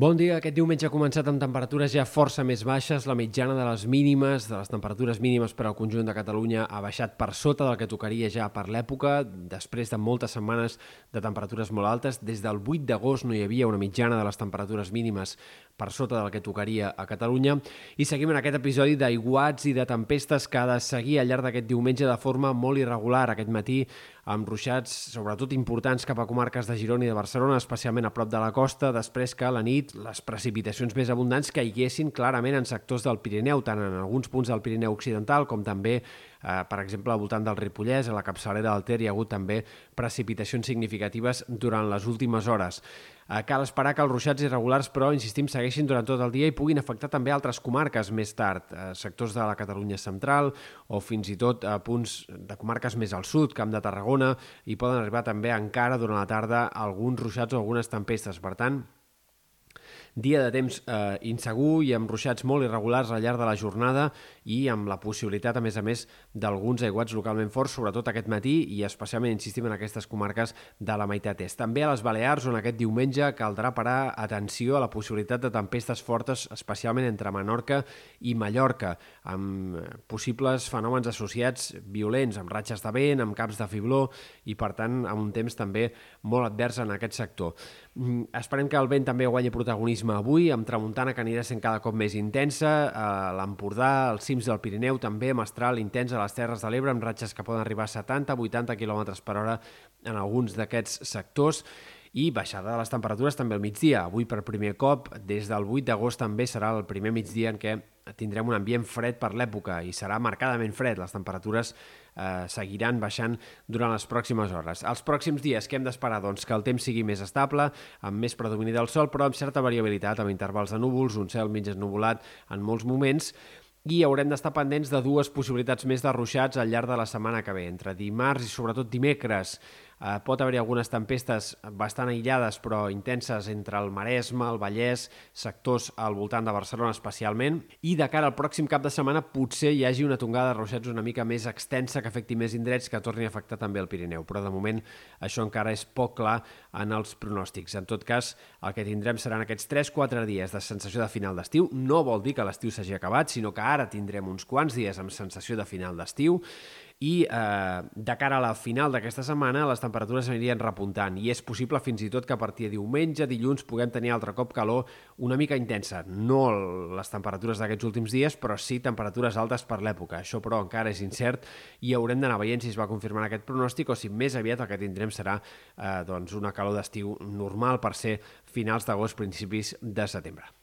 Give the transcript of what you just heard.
Bon dia. Aquest diumenge ha començat amb temperatures ja força més baixes. La mitjana de les mínimes, de les temperatures mínimes per al conjunt de Catalunya ha baixat per sota del que tocaria ja per l'època, després de moltes setmanes de temperatures molt altes. Des del 8 d'agost no hi havia una mitjana de les temperatures mínimes per sota del que tocaria a Catalunya. I seguim en aquest episodi d'aiguats i de tempestes que ha de seguir al llarg d'aquest diumenge de forma molt irregular. Aquest matí amb ruixats, sobretot importants cap a comarques de Girona i de Barcelona, especialment a prop de la costa, després que a la nit les precipitacions més abundants caiguessin clarament en sectors del Pirineu, tant en alguns punts del Pirineu Occidental com també Eh, per exemple, al voltant del Ripollès, a la capçalera del Ter, hi ha hagut també precipitacions significatives durant les últimes hores. Eh, cal esperar que els ruixats irregulars, però, insistim, segueixin durant tot el dia i puguin afectar també altres comarques més tard, eh, sectors de la Catalunya central o fins i tot a punts de comarques més al sud, Camp de Tarragona, i poden arribar també encara durant la tarda alguns ruixats o algunes tempestes. Per tant, dia de temps eh, insegur i amb ruixats molt irregulars al llarg de la jornada i amb la possibilitat, a més a més, d'alguns aiguats localment forts, sobretot aquest matí i especialment, insistim, en aquestes comarques de la meitat est. També a les Balears, on aquest diumenge caldrà parar atenció a la possibilitat de tempestes fortes, especialment entre Menorca i Mallorca, amb eh, possibles fenòmens associats violents, amb ratxes de vent, amb caps de fibló i, per tant, amb un temps també molt advers en aquest sector. Mm, esperem que el vent també guanyi protagonisme avui, amb tramuntana que anirà sent cada cop més intensa, a l'Empordà, als cims del Pirineu també, mestral intens a les Terres de l'Ebre, amb ratxes que poden arribar a 70-80 km per hora en alguns d'aquests sectors, i baixada de les temperatures també al migdia. Avui per primer cop, des del 8 d'agost també serà el primer migdia en què tindrem un ambient fred per l'època i serà marcadament fred. Les temperatures eh, seguiran baixant durant les pròximes hores. Els pròxims dies que hem d'esperar? Doncs que el temps sigui més estable, amb més predomini del sol, però amb certa variabilitat, amb intervals de núvols, un cel mig esnuvolat en molts moments, i haurem d'estar pendents de dues possibilitats més de ruixats al llarg de la setmana que ve. Entre dimarts i sobretot dimecres eh, pot haver-hi algunes tempestes bastant aïllades però intenses entre el Maresme, el Vallès, sectors al voltant de Barcelona especialment, i de cara al pròxim cap de setmana potser hi hagi una tongada de ruixats una mica més extensa que afecti més indrets que torni a afectar també el Pirineu. Però de moment això encara és poc clar en els pronòstics. En tot cas, el que tindrem seran aquests 3-4 dies de sensació de final d'estiu. No vol dir que l'estiu s'hagi acabat, sinó que ara tindrem uns quants dies amb sensació de final d'estiu i eh, de cara a la final d'aquesta setmana les temperatures anirien repuntant i és possible fins i tot que a partir de diumenge, dilluns, puguem tenir altre cop calor una mica intensa. No les temperatures d'aquests últims dies, però sí temperatures altes per l'època. Això, però, encara és incert i haurem d'anar veient si es va confirmar aquest pronòstic o si més aviat el que tindrem serà eh, doncs una calor d'estiu normal per ser finals d'agost, principis de setembre.